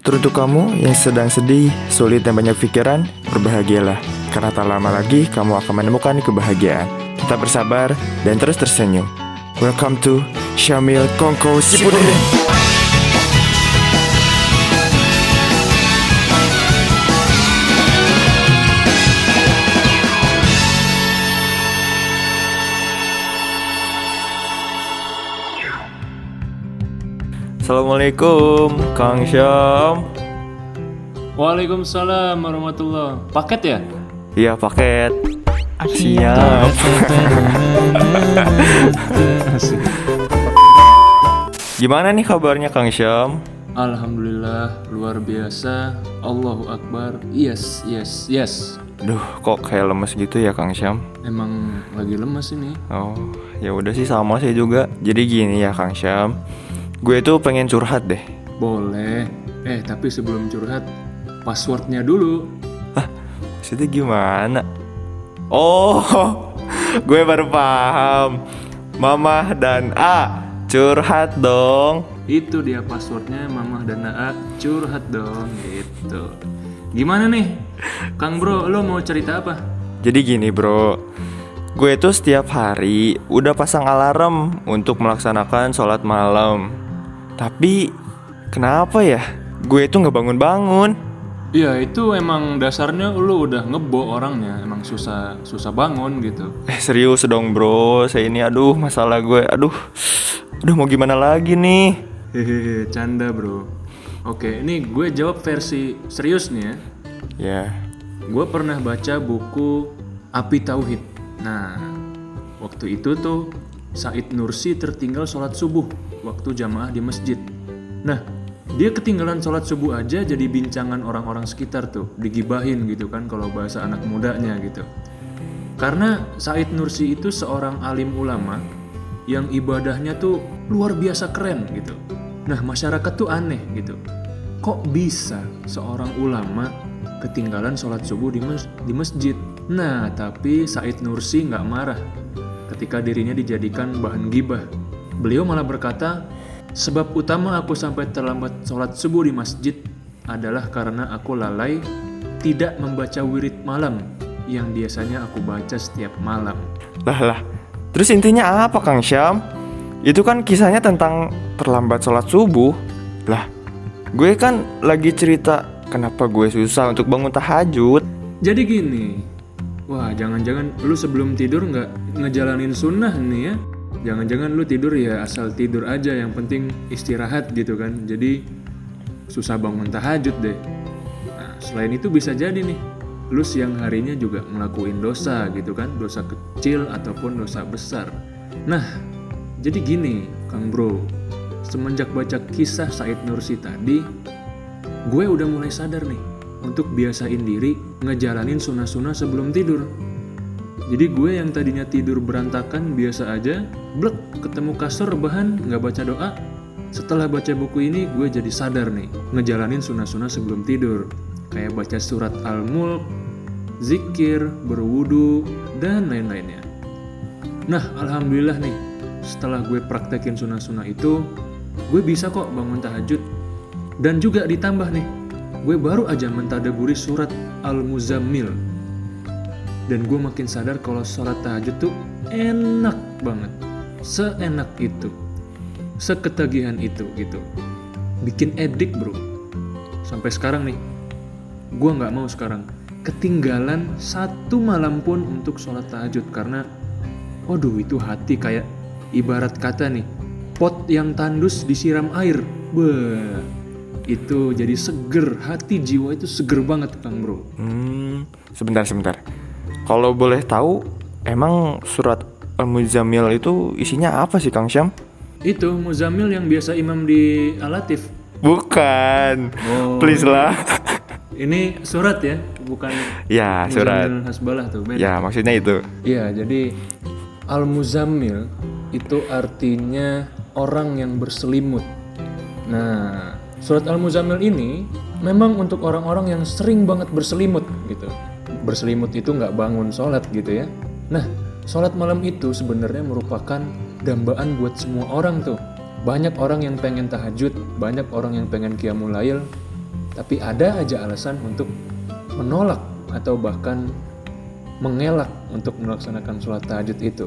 Teruntuk kamu yang sedang sedih, sulit dan banyak pikiran, berbahagialah. Karena tak lama lagi kamu akan menemukan kebahagiaan. Tetap bersabar dan terus tersenyum. Welcome to Syamil Kongko Sipudin. Assalamualaikum, Kang Syam. Waalaikumsalam warahmatullah. Paket ya? Iya paket. Siap. Gimana nih kabarnya Kang Syam? Alhamdulillah luar biasa. Allahu Akbar. Yes, yes, yes. Duh, kok kayak lemes gitu ya Kang Syam? Emang lagi lemes ini. Oh, ya udah sih sama sih juga. Jadi gini ya Kang Syam. Gue tuh pengen curhat deh. Boleh. Eh, tapi sebelum curhat, passwordnya dulu. Maksudnya gimana? Oh, gue baru paham. Mama dan A curhat dong. Itu dia passwordnya Mamah dan Aa curhat dong gitu. Gimana nih? Kang Bro, lo mau cerita apa? Jadi gini bro, gue tuh setiap hari udah pasang alarm untuk melaksanakan sholat malam. Tapi kenapa ya? Gue tuh nggak bangun-bangun. Iya, itu emang dasarnya lo udah ngebo orangnya, emang susah susah bangun gitu. Eh serius dong bro, saya ini aduh masalah gue, aduh, aduh mau gimana lagi nih? Hehehe, canda bro. Oke, ini gue jawab versi serius nih ya. Ya, Gue pernah baca buku Api Tauhid. Nah, waktu itu tuh Said Nursi tertinggal sholat subuh waktu jamaah di masjid. Nah, dia ketinggalan sholat subuh aja jadi bincangan orang-orang sekitar tuh, digibahin gitu kan kalau bahasa anak mudanya gitu. Karena Said Nursi itu seorang alim ulama yang ibadahnya tuh luar biasa keren gitu. Nah, masyarakat tuh aneh gitu. Kok bisa seorang ulama ketinggalan sholat subuh di, di masjid? Nah, tapi Said Nursi nggak marah ketika dirinya dijadikan bahan gibah. Beliau malah berkata, sebab utama aku sampai terlambat sholat subuh di masjid adalah karena aku lalai tidak membaca wirid malam yang biasanya aku baca setiap malam. lah lah. Terus intinya apa Kang Syam? Itu kan kisahnya tentang terlambat sholat subuh. Lah, gue kan lagi cerita kenapa gue susah untuk bangun tahajud. Jadi gini, wah jangan-jangan lu sebelum tidur nggak ngejalanin sunnah nih ya? Jangan-jangan lu tidur ya asal tidur aja, yang penting istirahat gitu kan. Jadi susah bangun tahajud deh. Nah, selain itu bisa jadi nih, lu siang harinya juga ngelakuin dosa gitu kan, dosa kecil ataupun dosa besar. Nah, jadi gini, Kang Bro, semenjak baca kisah Said Nursi tadi, gue udah mulai sadar nih untuk biasain diri ngejalanin sunnah-sunnah sebelum tidur. Jadi gue yang tadinya tidur berantakan biasa aja, blek ketemu kasur rebahan nggak baca doa. Setelah baca buku ini gue jadi sadar nih ngejalanin sunnah-sunnah sebelum tidur. Kayak baca surat Al-Mulk, zikir, berwudu, dan lain-lainnya. Nah, alhamdulillah nih, setelah gue praktekin sunnah-sunnah itu, gue bisa kok bangun tahajud. Dan juga ditambah nih, gue baru aja mentadaburi surat Al-Muzammil. Dan gue makin sadar kalau sholat tahajud tuh enak banget. Seenak itu. Seketagihan itu gitu. Bikin edik bro. Sampai sekarang nih, gue nggak mau sekarang ketinggalan satu malam pun untuk sholat tahajud karena waduh itu hati kayak ibarat kata nih pot yang tandus disiram air Beuh, itu jadi seger hati jiwa itu seger banget kang bro Hmm, sebentar sebentar. Kalau boleh tahu, emang surat Al-Muzammil itu isinya apa sih Kang Syam? itu Muzamil yang biasa imam di Alatif Bukan. Oh. Please lah. ini surat ya bukan ya, surat. Muzammil Hasbalah tuh beda Ya, maksudnya itu. Iya, jadi Al-Muzammil itu artinya orang yang berselimut. Nah, surat Al-Muzammil ini memang untuk orang-orang yang sering banget berselimut gitu. Berselimut itu nggak bangun sholat gitu ya. Nah, sholat malam itu sebenarnya merupakan dambaan buat semua orang tuh. Banyak orang yang pengen tahajud, banyak orang yang pengen qiyamul lail, Tapi ada aja alasan untuk menolak atau bahkan mengelak untuk melaksanakan sholat tahajud itu.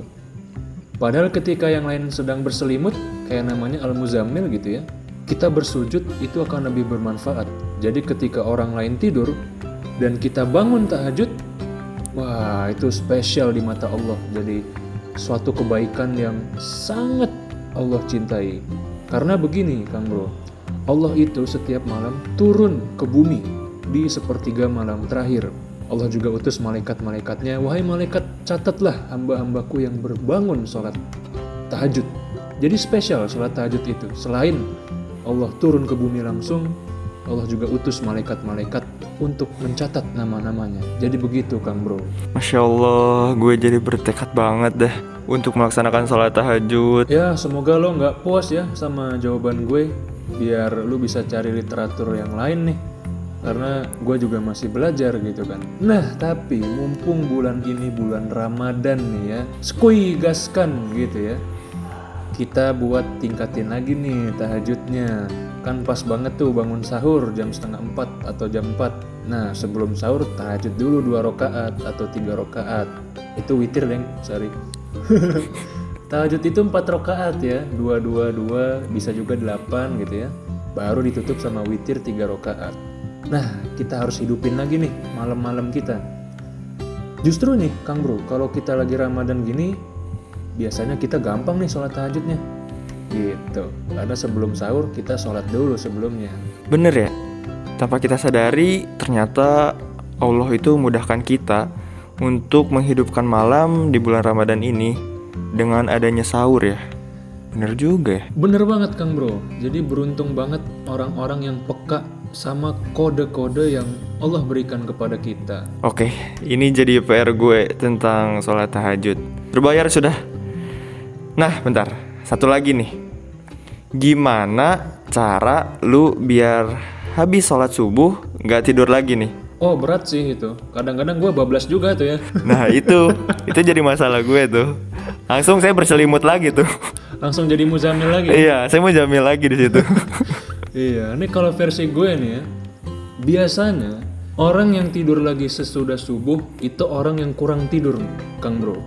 Padahal ketika yang lain sedang berselimut, kayak namanya al-muzammil gitu ya, kita bersujud itu akan lebih bermanfaat. Jadi ketika orang lain tidur dan kita bangun tahajud, wah itu spesial di mata Allah. Jadi suatu kebaikan yang sangat Allah cintai. Karena begini, Kang Bro, Allah itu setiap malam turun ke bumi di sepertiga malam terakhir. Allah juga utus malaikat-malaikatnya, wahai malaikat catatlah hamba-hambaku yang berbangun sholat tahajud. Jadi spesial sholat tahajud itu. Selain Allah turun ke bumi langsung, Allah juga utus malaikat-malaikat untuk mencatat nama-namanya. Jadi begitu Kang Bro. Masya Allah, gue jadi bertekad banget deh untuk melaksanakan sholat tahajud. Ya semoga lo nggak puas ya sama jawaban gue. Biar lu bisa cari literatur yang lain nih karena gue juga masih belajar gitu kan. Nah tapi mumpung bulan ini bulan Ramadan nih ya, skui gaskan gitu ya. Kita buat tingkatin lagi nih tahajudnya. Kan pas banget tuh bangun sahur jam setengah empat atau jam 4 Nah sebelum sahur tahajud dulu dua rakaat atau tiga rakaat. Itu witir deng, sorry. tahajud itu empat rakaat ya, dua dua dua bisa juga delapan gitu ya. Baru ditutup sama witir tiga rakaat. Nah, kita harus hidupin lagi nih malam-malam kita. Justru nih, Kang Bro, kalau kita lagi Ramadan gini, biasanya kita gampang nih sholat tahajudnya. Gitu. Karena sebelum sahur kita sholat dulu sebelumnya. Bener ya? Tanpa kita sadari, ternyata Allah itu memudahkan kita untuk menghidupkan malam di bulan Ramadan ini dengan adanya sahur ya. Bener juga ya? Bener banget Kang Bro. Jadi beruntung banget orang-orang yang peka sama kode-kode yang Allah berikan kepada kita. Oke, ini jadi PR gue tentang sholat tahajud. Berbayar sudah? Nah, bentar. Satu lagi nih. Gimana cara lu biar habis sholat subuh nggak tidur lagi nih? Oh berat sih itu. Kadang-kadang gue bablas juga tuh ya. Nah itu, itu jadi masalah gue tuh. Langsung saya berselimut lagi tuh. Langsung jadi muzamil lagi. Iya, saya mau jamil lagi di situ. Iya, ini kalau versi gue nih ya, biasanya orang yang tidur lagi sesudah subuh itu orang yang kurang tidur, Kang Bro.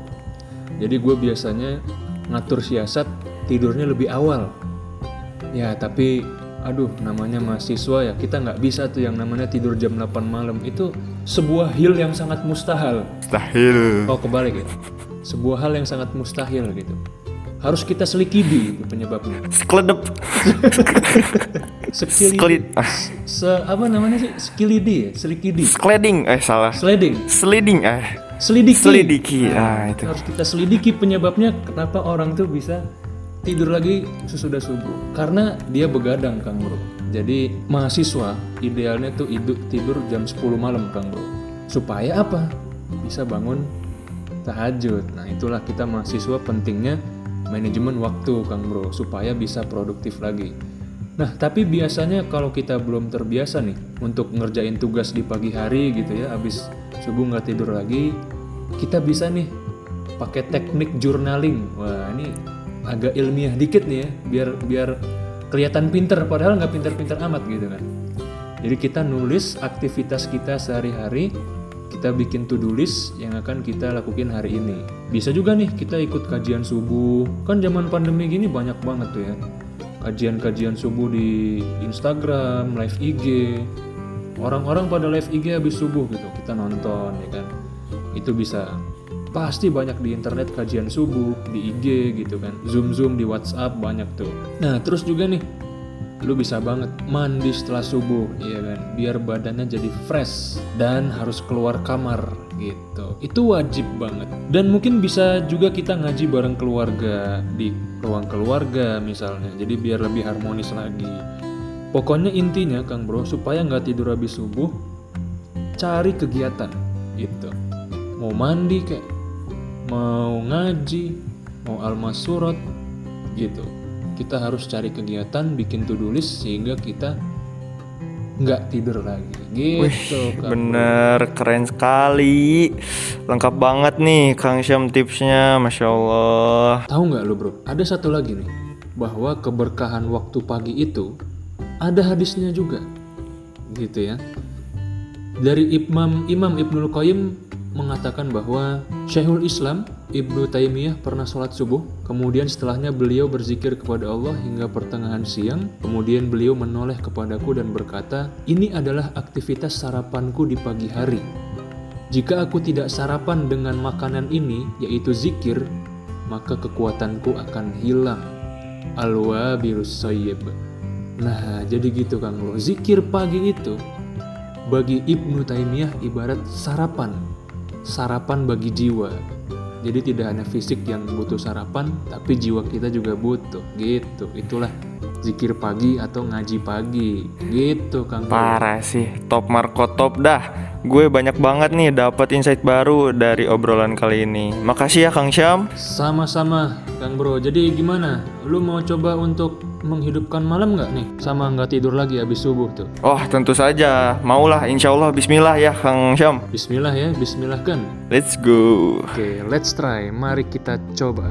Jadi gue biasanya ngatur siasat tidurnya lebih awal. Ya, tapi aduh namanya mahasiswa ya, kita nggak bisa tuh yang namanya tidur jam 8 malam. Itu sebuah hil yang sangat mustahil. Mustahil. Oh, kebalik ya. Sebuah hal yang sangat mustahil gitu. Harus kita selikidi itu penyebabnya. Skledep. Sekilidi. Skelid. Se apa namanya sih? Skilidi ya? Selikidi. Skleding. Eh salah. Sliding. Sliding. Eh. Selidiki. Selidiki. Ah itu. Harus kita selidiki penyebabnya kenapa orang tuh bisa tidur lagi sesudah subuh. Karena dia begadang Kang Bro. Jadi mahasiswa idealnya tuh hidup tidur jam 10 malam Kang Bro. Supaya apa? Bisa bangun tahajud. Nah itulah kita mahasiswa pentingnya manajemen waktu Kang Bro supaya bisa produktif lagi. Nah, tapi biasanya kalau kita belum terbiasa nih untuk ngerjain tugas di pagi hari gitu ya, abis subuh nggak tidur lagi, kita bisa nih pakai teknik journaling. Wah, ini agak ilmiah dikit nih ya, biar biar kelihatan pinter, padahal nggak pinter-pinter amat gitu kan. Jadi kita nulis aktivitas kita sehari-hari, kita bikin to-do list yang akan kita lakukan hari ini. Bisa juga nih kita ikut kajian subuh, kan zaman pandemi gini banyak banget tuh ya kajian-kajian subuh di Instagram, live IG. Orang-orang pada live IG habis subuh gitu, kita nonton ya kan. Itu bisa. Pasti banyak di internet kajian subuh, di IG gitu kan. Zoom-zoom di WhatsApp banyak tuh. Nah, terus juga nih lu bisa banget mandi setelah subuh ya kan? Biar badannya jadi fresh dan harus keluar kamar gitu. Itu wajib banget. Dan mungkin bisa juga kita ngaji bareng keluarga di ruang keluarga misalnya. Jadi biar lebih harmonis lagi. Pokoknya intinya Kang Bro supaya nggak tidur habis subuh cari kegiatan gitu. Mau mandi kayak mau ngaji mau almas surat gitu. Kita harus cari kegiatan bikin to-do list sehingga kita nggak tidur lagi. Gitu Wih, bener. Keren sekali. Lengkap banget nih Kang Syam tipsnya. Masya Allah. Tahu nggak lo bro? Ada satu lagi nih bahwa keberkahan waktu pagi itu ada hadisnya juga. Gitu ya. Dari Imam Imam Ibnul Qayyim mengatakan bahwa Syekhul Islam Ibnu Taimiyah pernah sholat subuh, kemudian setelahnya beliau berzikir kepada Allah hingga pertengahan siang, kemudian beliau menoleh kepadaku dan berkata, ini adalah aktivitas sarapanku di pagi hari. Jika aku tidak sarapan dengan makanan ini, yaitu zikir, maka kekuatanku akan hilang. Al-wabilus Nah, jadi gitu Kang Bro. Zikir pagi itu bagi Ibnu Taimiyah ibarat sarapan sarapan bagi jiwa. Jadi tidak hanya fisik yang butuh sarapan, tapi jiwa kita juga butuh. Gitu. Itulah zikir pagi atau ngaji pagi. Gitu, Kang. Parah sih, top Marco top dah. Gue banyak banget nih dapat insight baru dari obrolan kali ini. Makasih ya Kang Syam. Sama-sama, Kang Bro. Jadi gimana? Lu mau coba untuk menghidupkan malam nggak nih? Sama nggak tidur lagi habis subuh tuh? Oh tentu saja. Maulah insya Allah Bismillah ya Kang Syam. Bismillah ya, Bismillah kan. Let's go. Oke, let's try. Mari kita coba.